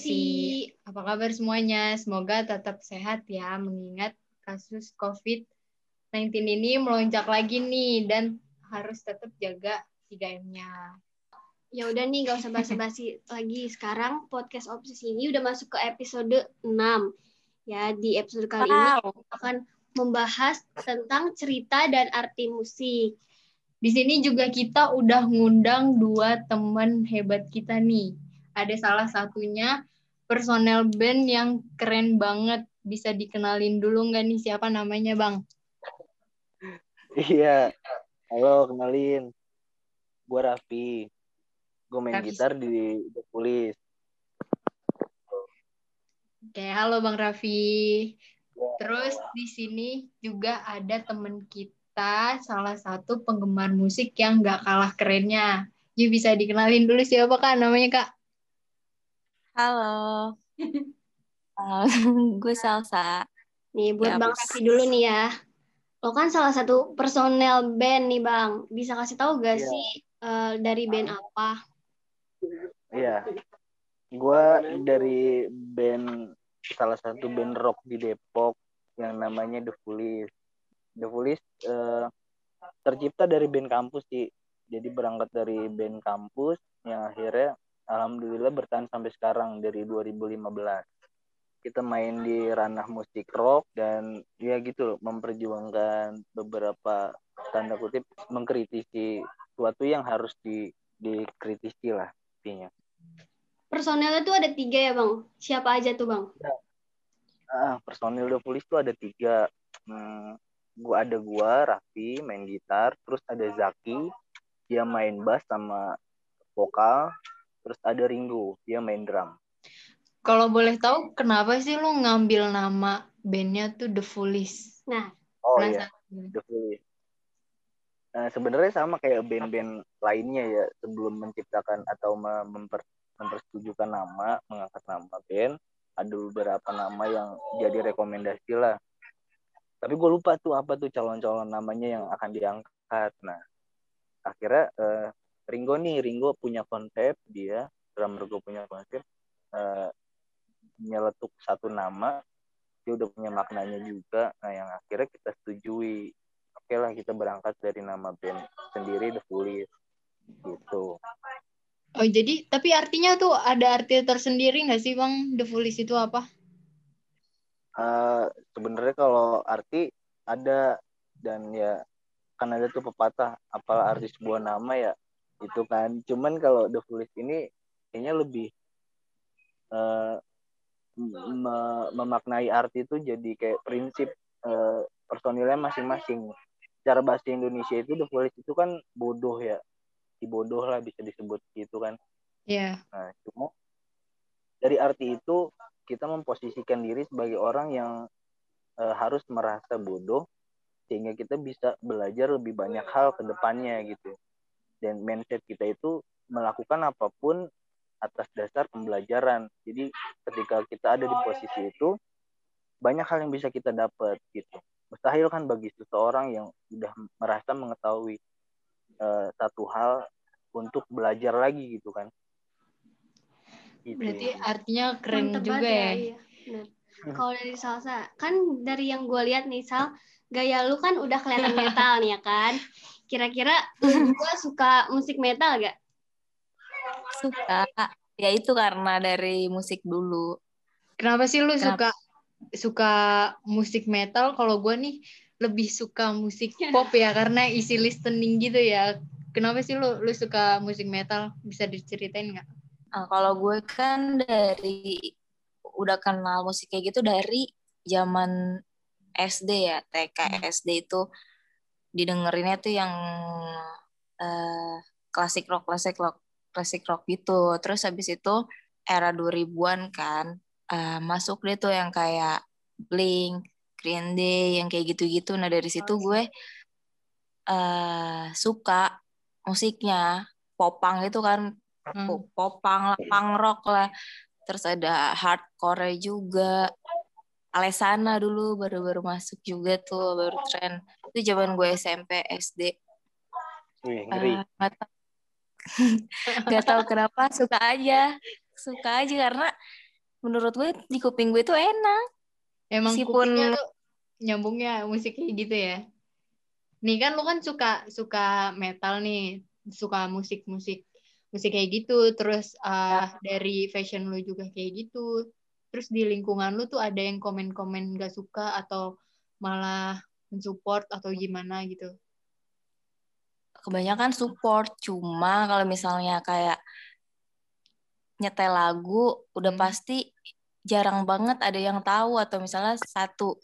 Obsesi. Apa kabar semuanya? Semoga tetap sehat ya, mengingat kasus COVID-19 ini melonjak lagi nih, dan harus tetap jaga 3M-nya. Ya udah nih, gak usah basa-basi lagi. Sekarang podcast Obsesi ini udah masuk ke episode 6. Ya, di episode kali ini Wow. kita akan membahas tentang cerita dan arti musik. Di sini juga kita udah ngundang dua teman hebat kita nih. Ada salah satunya personel band yang keren banget. Bisa dikenalin dulu nggak nih siapa namanya, Bang? Iya. Halo, kenalin. Gue Raffi. Gue main Raffi. gitar di The Police. Oke, halo Bang Raffi. Ya. Terus di sini juga ada temen kita, salah satu penggemar musik yang nggak kalah kerennya. Jadi bisa dikenalin dulu siapa Kak namanya Kak? Halo. Uh, gue Salsa. Nih, buat Ya, Bang. Raffi dulu nih ya. Lo kan salah satu personel band nih, Bang. Bisa kasih tahu gak Iya. sih eh, dari band apa? Iya. Gue dari band, salah satu band rock di Depok yang namanya The Police. The Police eh, tercipta dari band kampus sih. Jadi berangkat dari band kampus yang akhirnya alhamdulillah bertahan sampai sekarang dari 2015. Kita main di ranah musik rock dan ya gitu loh, memperjuangkan beberapa tanda kutip mengkritisi sesuatu yang harus di dikritisi lah intinya. Personelnya tuh ada tiga ya, Bang. Siapa aja tuh, Bang? Ah, personil The Police tuh ada tiga. Hmm, gua ada gua, Raffi main gitar, terus ada Zaki, dia main bass sama vokal, terus ada Ringo, dia main drum. Kalau boleh tahu kenapa sih lu ngambil nama bandnya tuh The Foolish? Nah, Oh iya. The Police. Nah, sebenarnya sama kayak band-band lainnya ya, sebelum menciptakan atau me- memper, mempersetujukan nama, mengangkat nama band, ada beberapa nama yang jadi rekomendasi lah. Tapi gue lupa tuh apa tuh calon-calon namanya yang akan diangkat. Nah, akhirnya eh, Ringo nih, Ringo punya konsep dia, drummer gue punya konsep, eh, nyeletuk satu nama, dia udah punya maknanya juga. Nah, yang akhirnya kita setujui. Oke lah, kita berangkat dari nama band sendiri, The Police. Gitu. Oh jadi tapi artinya tuh ada arti tersendiri nggak sih Bang? The Foolish itu apa? Eh, sebenarnya kalau arti ada dan ya kan ada tuh pepatah apalah arti sebuah nama ya itu kan cuman kalau The Foolish ini kayaknya lebih eh, me- memaknai arti itu jadi kayak prinsip eh, personilnya masing-masing cara bahasa Indonesia itu The Foolish itu kan bodoh ya si bodoh lah bisa disebut gitu kan Ya. Nah, cuma dari arti itu kita memposisikan diri sebagai orang yang eh, harus merasa bodoh sehingga kita bisa belajar lebih banyak hal ke depannya gitu. Dan mindset kita itu melakukan apa pun atas dasar pembelajaran. Jadi ketika kita ada di posisi itu banyak hal yang bisa kita dapat gitu. Mustahil kan bagi seseorang yang sudah merasa mengetahui eh, satu hal untuk belajar lagi gitu kan. Gitu. Berarti artinya keren mantep juga banget ya. Iya. Kalau dari salsa, kan dari yang gue lihat nih, Sal, gaya lu kan udah kelihatan metal nih ya kan? Kira-kira lu berdua suka musik metal gak? Suka. Ya itu karena dari musik dulu. Kenapa sih lu suka Kenapa? suka musik metal? Kalau gue nih lebih suka musik pop ya karena isi listening gitu ya. Kenapa sih lu lu suka musik metal? Bisa diceritain nggak? Nah, kalau gue kan dari udah kenal musik kayak gitu dari zaman SD ya, TK SD itu didengerinnya tuh yang eh, klasik rock, klasik rock, klasik rock gitu. Terus habis itu era 2000-an kan eh, masuk deh tuh yang kayak Blink, Green Day, yang kayak gitu-gitu. Nah dari situ gue eh suka musiknya popang itu kan Hmm. pop- popang lah, punk rock lah. Terus ada hardcore juga. Alesana dulu baru-baru masuk juga tuh, baru tren. Itu zaman gue SMP, SD. Wih, ngeri. Eh, nggak tahu nggak tahu kenapa suka aja suka aja karena menurut gue di kuping gue tuh enak Emang Meskipun- kupingnya tuh nyambungnya musik kayak gitu ya. Nih kan lu kan suka suka metal nih, suka musik-musik musik kayak gitu, terus uh, dari fashion lu juga kayak gitu. Terus di lingkungan lu tuh ada yang komen-komen gak suka atau malah mensupport atau gimana gitu. kebanyakan support cuma kalau misalnya kayak nyetel lagu udah Hmm. pasti jarang banget ada yang tahu atau misalnya satu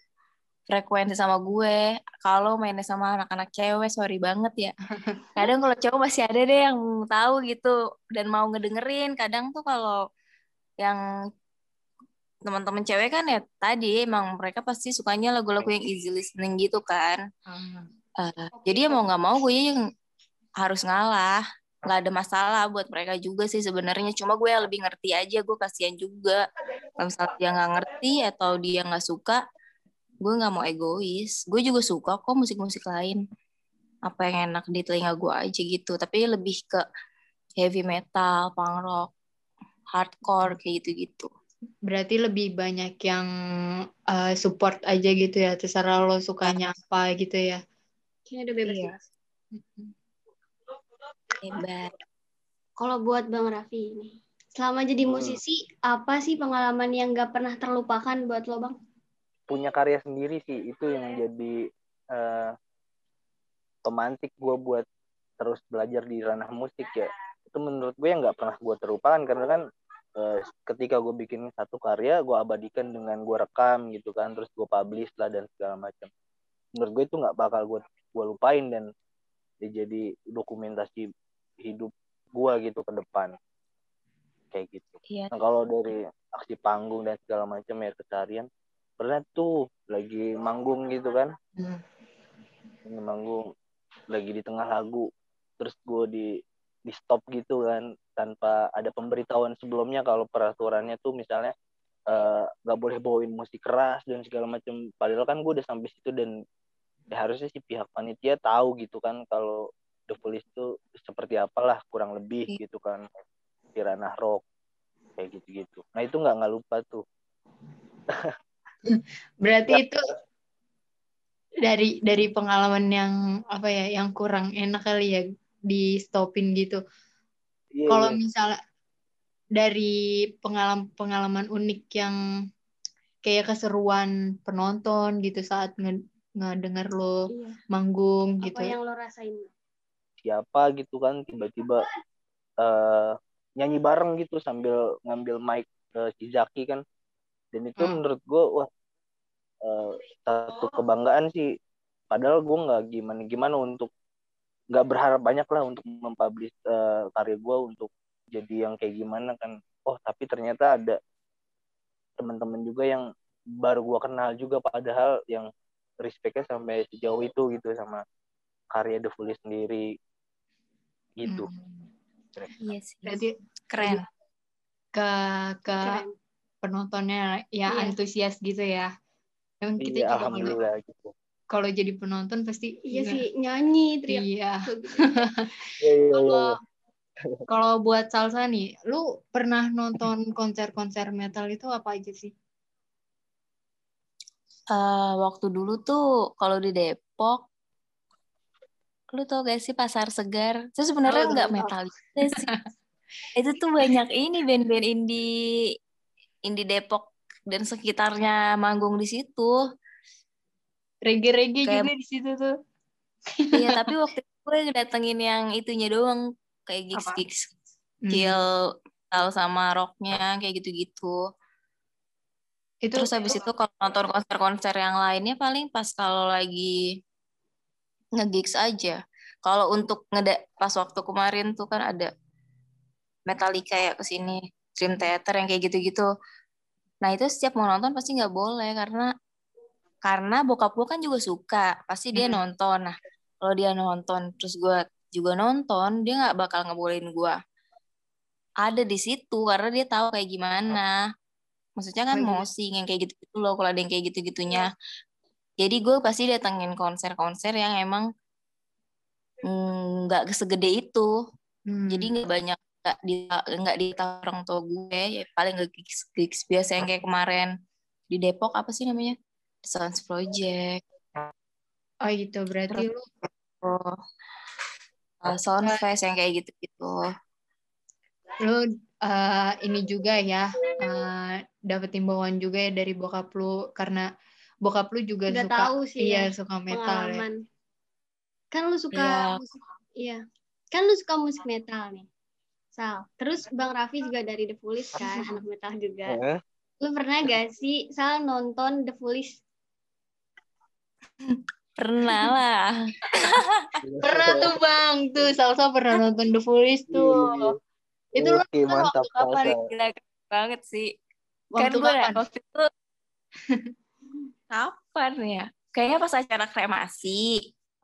frekuensi sama gue. Kalau mainnya sama anak-anak cewek sorry banget ya. Kadang kalau cowok masih ada deh yang tahu gitu dan mau ngedengerin. Kadang tuh kalau yang teman-teman cewek kan ya tadi emang mereka pasti sukanya lagu-lagu yang easy listening gitu kan. Eh, jadi ya mau nggak mau gue yang harus ngalah. Nggak ada masalah buat mereka juga sih sebenarnya. Cuma gue yang lebih ngerti aja gue kasihan juga. Kalau misalnya dia nggak ngerti atau dia nggak suka gue nggak mau egois gue juga suka kok musik-musik lain apa yang enak di telinga gue aja gitu tapi lebih ke heavy metal punk rock hardcore kayak gitu-gitu Berarti lebih banyak yang uh, support aja gitu ya, terserah lo sukanya apa gitu ya. Kayaknya udah bebas. Iya. bebas. hebat Kalau buat Bang Raffi nih, selama jadi Hmm. musisi, apa sih pengalaman yang gak pernah terlupakan buat lo Bang? Punya karya sendiri sih. Itu yang jadi eh, pemantik gue buat terus belajar di ranah musik ya. Itu menurut gue yang nggak pernah gue terlupakan. Karena kan eh, ketika gue bikin satu karya gue abadikan dengan gue rekam gitu kan. Terus gue publish lah dan segala macam. Menurut gue itu nggak bakal gue gue lupain dan jadi dokumentasi hidup gue gitu ke depan. Kayak gitu. Iya. Nah, kalau dari aksi panggung dan segala macam ya keseharian pernah tuh lagi manggung gitu kan? Hmm. Lagi manggung lagi di tengah lagu. Terus gue di di stop gitu kan tanpa ada pemberitahuan sebelumnya kalau peraturannya tuh misalnya eh, nggak boleh bawain musik keras dan segala macam padahal kan gue udah sampai situ dan ya harusnya si pihak panitia tahu gitu kan kalau The Police itu seperti apalah kurang lebih Iya. gitu kan. Di ranah rock kayak gitu-gitu. Nah itu nggak nggak lupa tuh Berarti Ya. itu dari dari pengalaman yang apa ya, yang kurang enak kali ya di stopin gitu. Iya, Kalau misalnya dari pengalaman pengalaman unik yang kayak keseruan penonton gitu saat nge ngedenger lo Iya. manggung Apa gitu. yang lo rasain? siapa gitu kan tiba-tiba eh, nyanyi bareng gitu sambil ngambil mic ke Cizaki kan dan itu Hmm. menurut gue wah eh, satu kebanggaan sih padahal gue nggak gimana gimana untuk nggak berharap banyak lah untuk mempublish eh, karya gue untuk jadi yang kayak gimana kan oh tapi ternyata ada teman-teman juga yang baru gue kenal juga padahal yang respectnya sampai sejauh itu gitu sama karya The Foolish sendiri gitu Hmm. iya sih Berarti keren ke ke Keren. penontonnya ya Iya. antusias gitu ya. Emang kita iya juga kalau gitu kalau jadi penonton pasti Iya sih, nyanyi, teriak. Iya. gitu. Iya, iya, iya, Kalau iya. kalau buat salsa nih, lu pernah nonton konser-konser metal itu apa aja sih? Eh, waktu dulu tuh kalau di Depok lu tau gak sih pasar segar itu sebenarnya nggak metal sih itu tuh banyak ini band-band indie indie Depok dan sekitarnya manggung di situ Kayak- juga di situ tuh. iya tapi waktu itu gue datengin yang itunya doang kayak gigs Apa? gigs Hmm. kecil metal sama rocknya kayak gitu-gitu Itu Terus habis itu kalau nonton konser-konser yang lainnya paling pas kalau lagi nge-gigs aja. Kalau untuk ngeda pas waktu kemarin tuh kan ada Metallica ya ke sini, Dream Theater yang kayak gitu-gitu. Nah, itu setiap mau nonton pasti nggak boleh karena karena bokap gue kan juga suka, pasti dia Hmm. nonton. Nah, kalau dia nonton terus gue juga nonton, dia nggak bakal ngebolehin gue ada di situ karena dia tahu kayak gimana. Maksudnya kan Oh, iya. mosing yang kayak gitu-gitu loh kalau ada yang kayak gitu-gitunya. Jadi gue pasti datengin konser-konser yang emang mm, nggak segede itu. Hmm. Jadi nggak banyak nggak di nggak di orang tua gue ya paling nggak gigs, gigs biasa yang kayak kemarin di Depok apa sih namanya The Sounds Project Oh gitu, berarti lu oh, uh, Soundfest yang kayak gitu gitu lu eh, ini juga ya eh, dapet imbauan juga ya dari bokap lu karena bokap lu juga Udah suka tahu sih iya ya, suka metal ya. Kan lu suka Iya. musik, iya. Kan lu suka musik metal nih. Sal. Terus Bang Raffi juga dari The Foolish kan, anak metal juga. Eh, Lu pernah gak sih Sal nonton The Foolish? pernah lah Pernah tuh bang, tuh Salsa pernah nonton The Foolish tuh. Itu lu Oke, nonton mantap waktu kapan? Salsa. gila keren banget sih kan Waktu gue kapan? waktu itu kapan ya kayaknya pas acara kremasi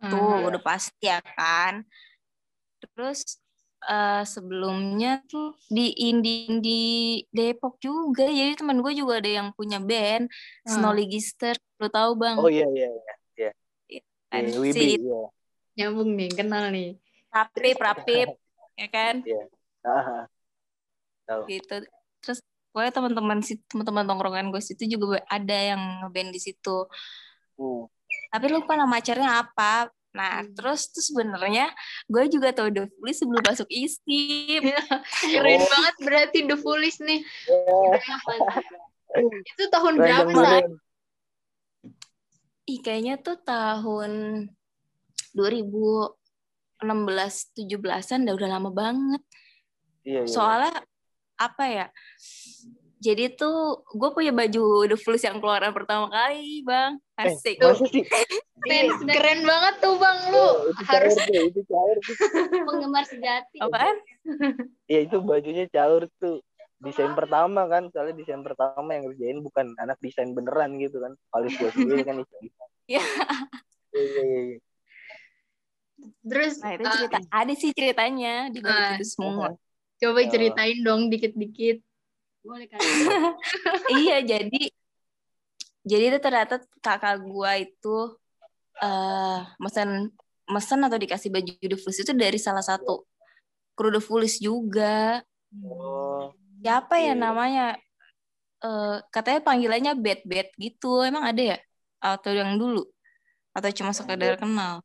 tuh Hmm. udah pasti ya kan terus eh, sebelumnya tuh di indie di Depok juga jadi teman gue juga ada yang punya band Hmm. Snow Gister lu tahu bang Oh iya iya iya. Iya, Wibi, si iya. Nyambung nih, kenal nih. Rapip Rapip ya kan Ah, Tahu. gitu terus gue teman-teman si teman-teman tongkrongan gue situ juga ada yang ngeband di situ Hmm. tapi lupa nama acaranya apa nah Hmm. terus tuh sebenarnya gue juga tahu The Foolish sebelum masuk ISIP Keren Oh. banget berarti The Foolish nih. Eh, Itu tahun keren, berapa? keren. ih kayaknya tuh tahun 2016 17-an udah udah lama banget Iya, iya. soalnya apa ya jadi tuh gue punya baju The Foolish yang keluaran pertama kali bang asik masa sih? Keren banget tuh bang lu. itu Harus caur tuh, itu caur tuh. Penggemar sejati. apaan Iya itu bajunya caur tuh. Desain pertama kan, soalnya desain pertama yang ngerjain bukan anak desain beneran gitu kan. Paling gue sendiri kan desain. Iya. Iya, iya, iya. terus nah itu uh, cerita ada sih ceritanya di balik Ah. itu semua coba ceritain dong dikit-dikit. Boleh kan? iya jadi jadi itu ternyata kakak gua itu eh mesen mesen atau dikasih baju The Foolish itu dari salah satu kru The Foolish juga. Oh, siapa ya Iya. namanya? Eh katanya panggilannya Bad Bad gitu. Emang ada ya? Atau yang dulu? Atau cuma sekedar kenal?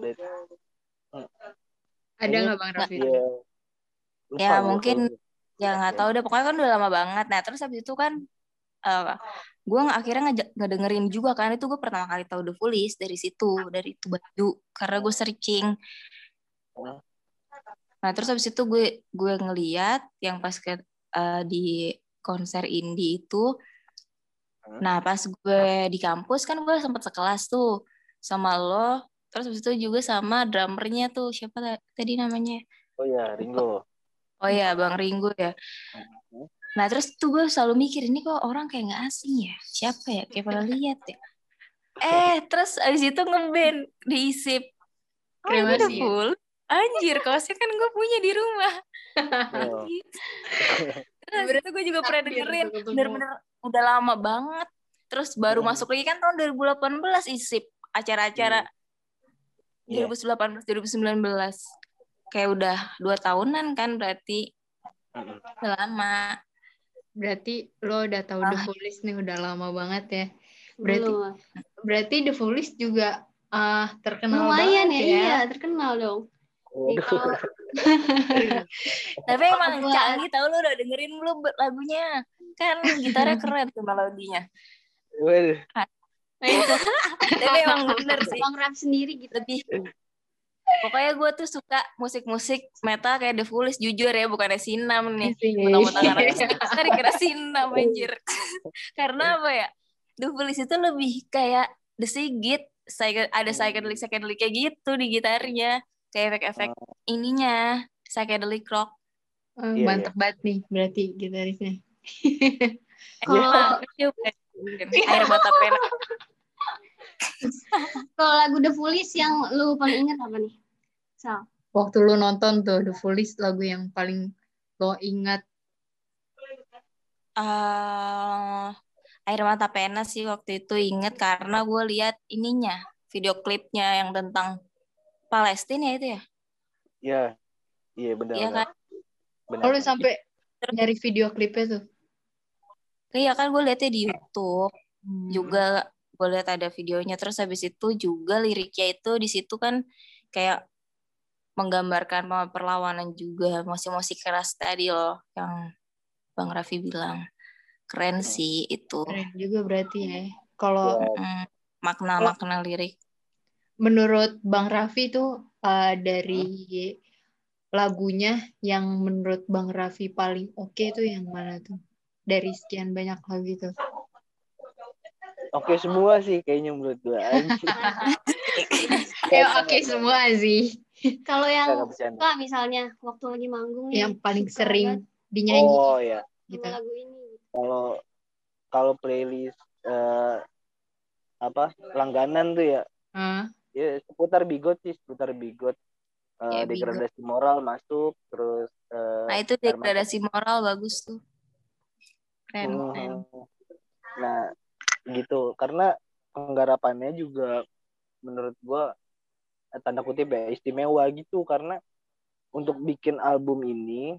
Bet. Ada nggak bang Raffi? Iya. Ya, gua mungkin ya nggak tahu deh. Pokoknya kan udah lama banget. Nah terus habis itu kan eh gue nggak akhirnya ngeja- ngedengerin juga kan itu gue pertama kali tahu The Foolish dari situ dari itu baju karena gue searching. Nah terus habis itu gue gue ngeliat yang pas ke eh, di konser indie itu. Nah pas gue di kampus kan gue sempat sekelas tuh sama lo terus habis itu juga sama drummernya tuh siapa ta- tadi namanya? Oh iya, Ringo. oh ya bang Ringo ya. Nah terus tuh gue selalu mikir ini kok orang kayak nggak asing ya? Siapa ya? Kayak pernah lihat ya? Eh terus abis itu ngeband di isip oh udah Kremasi ya? full anjir kaosnya kan gue punya di rumah. Oh. terus itu gue juga pernah dengerin bener-bener udah lama banget. Terus baru Hmm. masuk lagi kan tahun 2018 isip acara-acara. Iya. 2018 2019 kayak udah dua tahunan kan berarti. Udah lama Berarti lo udah tahu The Ah. Foolish nih udah lama banget ya. Berarti Belum. berarti The Foolish juga ah terkenal Lumayan banget ya, iya terkenal dong. Kalau Tapi emang canggih tau lu udah dengerin belum lagunya? Kan gitarnya keren tuh melodinya. Waduh. Tapi emang bener sih. Bang Rap sendiri gitu. Lebih Pokoknya gue tuh suka musik-musik metal kayak The Foolish jujur ya bukannya Sinam nih. Mentang-mentang anak Kan dikira Sinam anjir. Karena apa ya? The Foolish itu lebih kayak The Sigit. Ada psychedelic psychedelic kayak gitu di gitarnya. Kayak efek-efek ininya. Psychedelic rock. Eh, Iya, mantep banget nih berarti gitarisnya. Kalau air mata pena. kalau lagu The Foolish yang lu paling ingat apa nih? Sal. Waktu lu nonton tuh The Foolish lagu yang paling lo ingat eh air mata pena sih waktu itu inget karena gue lihat ininya video klipnya yang tentang Palestina ya itu ya Iya. Iya benar. Iya kan benar. Oh, lu sampai nyari video klipnya tuh. Iya kan gue liatnya di YouTube Hmm. juga gue liat ada videonya. Terus habis itu juga liriknya itu di situ kan kayak menggambarkan perlawanan juga musik-musik keras tadi loh yang Bang Raffi bilang. Keren sih itu. Keren juga berarti ya. Kalau Ya, Mm, makna-makna lirik. menurut Bang Raffi tuh uh, dari lagunya yang menurut Bang Raffi paling oke tuh yang mana tuh? Dari sekian banyak lagu itu. Oke semua sih kayaknya menurut gue. Ya oke semua sih. Kalau yang suka misalnya waktu lagi manggung nih, Yang paling sering banget dinyanyi Oh ya, gitu. lagu ini. kalau kalau playlist eh, apa langganan tuh ya, Ah, ya seputar bigot sih, seputar bigot. Eh, Ya, Bigot. degradasi moral masuk, terus eh, nah itu degradasi moral bagus tuh keren Hmm. keren Nah, gitu. Karena penggarapannya juga menurut gua eh, tanda kutip ya istimewa gitu karena untuk bikin album ini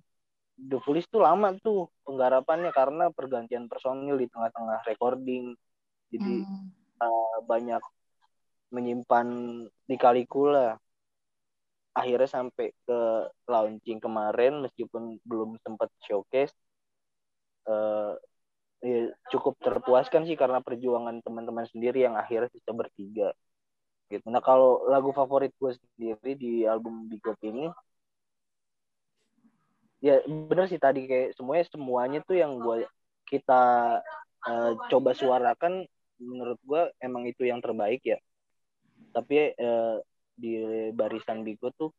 The Foolish tuh lama tuh penggarapannya karena pergantian personil di tengah-tengah recording. Jadi hmm. eh, banyak menyimpan di kalikula. Akhirnya sampai ke launching kemarin meskipun belum sempat showcase eh, ya, cukup terpuaskan sih karena perjuangan teman-teman sendiri yang akhirnya bisa bertiga gitu. Nah kalau lagu favorit gue sendiri di album Bigot ini ya bener sih tadi kayak semuanya semuanya tuh yang gue kita eh, coba suarakan menurut gue emang itu yang terbaik ya. Tapi eh, di barisan Bigot tuh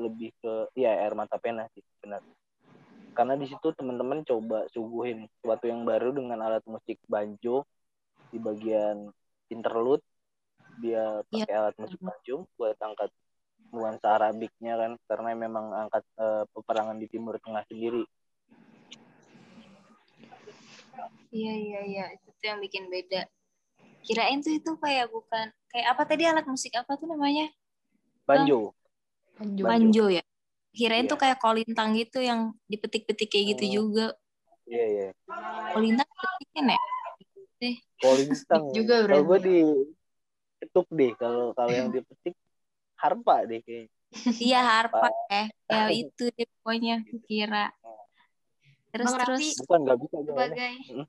lebih ke ya air mata pena sih benar karena di situ teman-teman coba suguhin sesuatu yang baru dengan alat musik banjo di bagian interlude. Dia Iya. pakai alat musik banjo buat angkat nuansa Arabiknya kan karena memang angkat eh, peperangan di Timur Tengah sendiri. Iya iya iya. Itu tuh yang bikin beda. Kirain tuh itu kayak bukan kayak apa tadi alat musik apa tuh namanya? Banjo. Banjo. banjo ya kirain Iya. tuh kayak kolintang gitu yang dipetik-petik kayak gitu Oh. juga. Iya iya. Kolintang petikin ya? Kolintang. Juga kalau gue berarti. di ketuk deh kalau kalau yang dipetik harpa deh kayak iya harpa eh ya. Itu deh pokoknya kira. Terus Bang terus? Raffi, bukan nggak bisa Sebagai Hmm.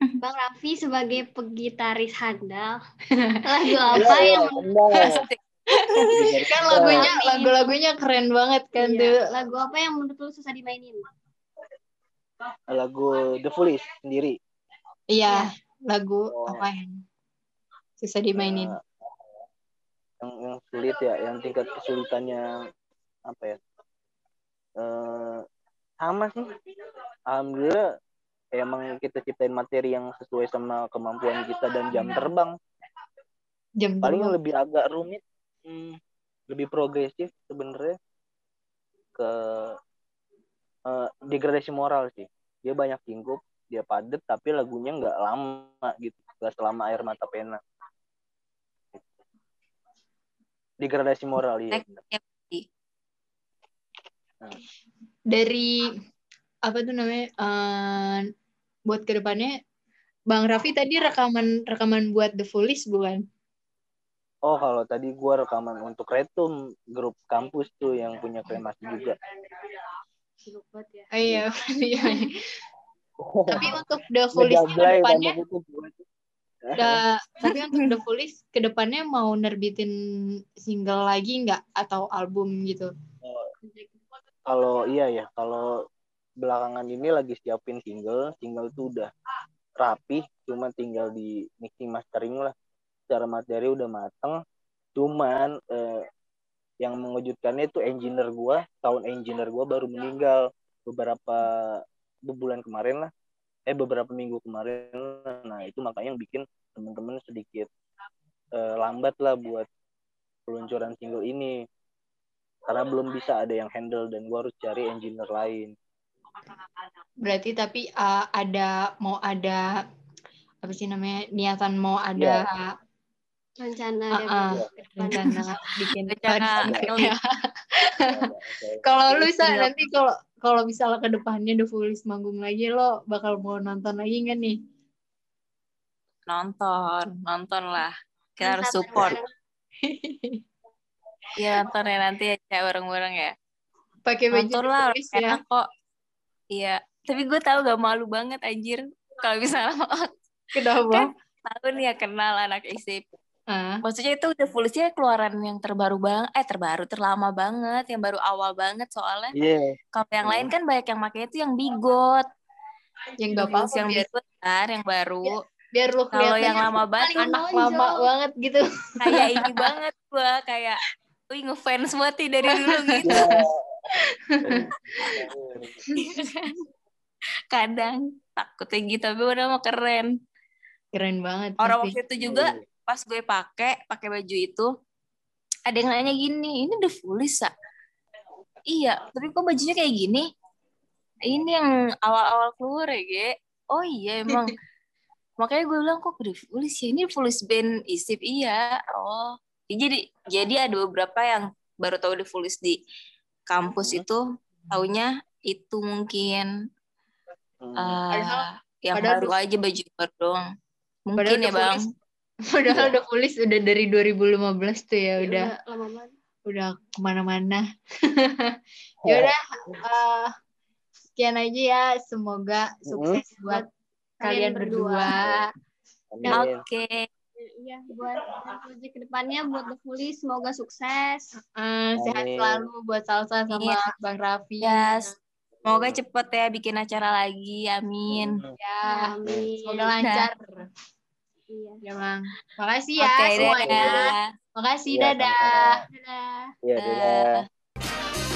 Bang Raffi sebagai pegitaris handal, lagu Iya, apa iya, yang kendal. Kan lagunya lagu-lagunya keren banget kan Iya, tuh. lagu apa yang menurut lu susah dimainin? lagu The Foolish sendiri Iya, lagu Oh. apa yang susah dimainin? Eh, yang yang sulit ya yang tingkat kesulitannya apa ya eh sama sih alhamdulillah emang kita ciptain materi yang sesuai sama kemampuan kita dan jam terbang Jam paling yang terbang. lebih agak rumit hmm, lebih progresif sebenarnya ke eh, degradasi moral sih dia banyak lingkup dia padet tapi lagunya nggak lama gitu nggak selama air mata pena degradasi moral iya bener. Dari apa tuh namanya? eh, buat ke depannya, Bang Raffi tadi rekaman rekaman buat The Foolish bukan? Oh, kalau tadi gua rekaman untuk Retum, grup kampus tuh yang punya kremasi juga. Ya. Oh, iya, iya. Tapi untuk The kutip gua. da- tapi untuk The Foolish ke depannya mau nerbitin single lagi nggak atau album gitu? Kalau iya ya, kalau belakangan ini lagi siapin single, single tuh udah rapi, cuma tinggal di mixing mastering lah. Secara materi udah mateng, cuman eh, yang mengejutkannya itu engineer gua, tahun engineer gua baru meninggal beberapa bulan kemarin lah. Eh beberapa minggu kemarin. Nah, itu makanya yang bikin teman-teman sedikit eh, lambat lah buat peluncuran single ini karena belum bisa ada yang handle dan gua harus cari engineer lain. Berarti tapi uh, ada mau ada apa sih namanya niatan mau ada Rencana uh, uh, rencana bikin Rencana ya. Kalau lu sa Tinggal- nanti kalau kalau misalnya ke depannya The Foolies manggung lagi lo bakal mau nonton lagi nggak nih? Nonton, nonton lah. Kita harus support. Iya nonton ya nanti ya bareng-bareng ya. Pakai baju Nonton lah, ya. enak kok. Iya, tapi gue tahu gak malu banget anjir. Kalau misalnya Kenapa? tahu nih ya kenal anak ISIP. Ah, Maksudnya itu udah Foolies-nya keluaran yang terbaru banget, eh terbaru, terlama banget, yang baru awal banget soalnya. Iya. Kalau yang lain kan banyak yang makanya itu yang bigot. yang gak apa-apa yang biar, bigot kan, yang baru. biar lo Kalau yang lama banget anak mama banget gitu. kayak ini banget gua kayak wih ngefans banget nih dari dulu gitu. Kadang takutnya gitu, tapi udah mau keren. Keren banget. Orang tapi. waktu itu juga pas gue pakai pakai baju itu ada yang nanya gini, ini The Foolies ya? Iya, tapi kok bajunya kayak gini? Ini yang awal-awal keluar ya, Ge. Oh iya emang. Makanya gue bilang kok The Foolies ya? Ini Foolies band isip iya. Oh. Jadi jadi ada beberapa yang baru tahu The Foolies di kampus itu taunya itu mungkin Hmm. Padahal- yang baru aja baju baru. Padahal Mungkin ya, Bang. Padahal The Foolies udah dari 2015 tuh ya, Ya, udah lama banget. udah ke mana-mana. ya udah, eh, sekian aja ya. Semoga sukses buat kalian kalian berdua. Amin. Oke. Iya, buat proyek ke depannya buat The semoga sukses. Eh, sehat selalu buat Salsa sama Iya. Bang Raffi. Yes. Semoga cepet ya bikin acara lagi. Amin. Ya, Amin. semoga lancar. Iya. Bang. Makasih ya okay, semuanya. Dadah. Makasih, ya, dadah. Dadah. dadah. Ya, dadah. dadah.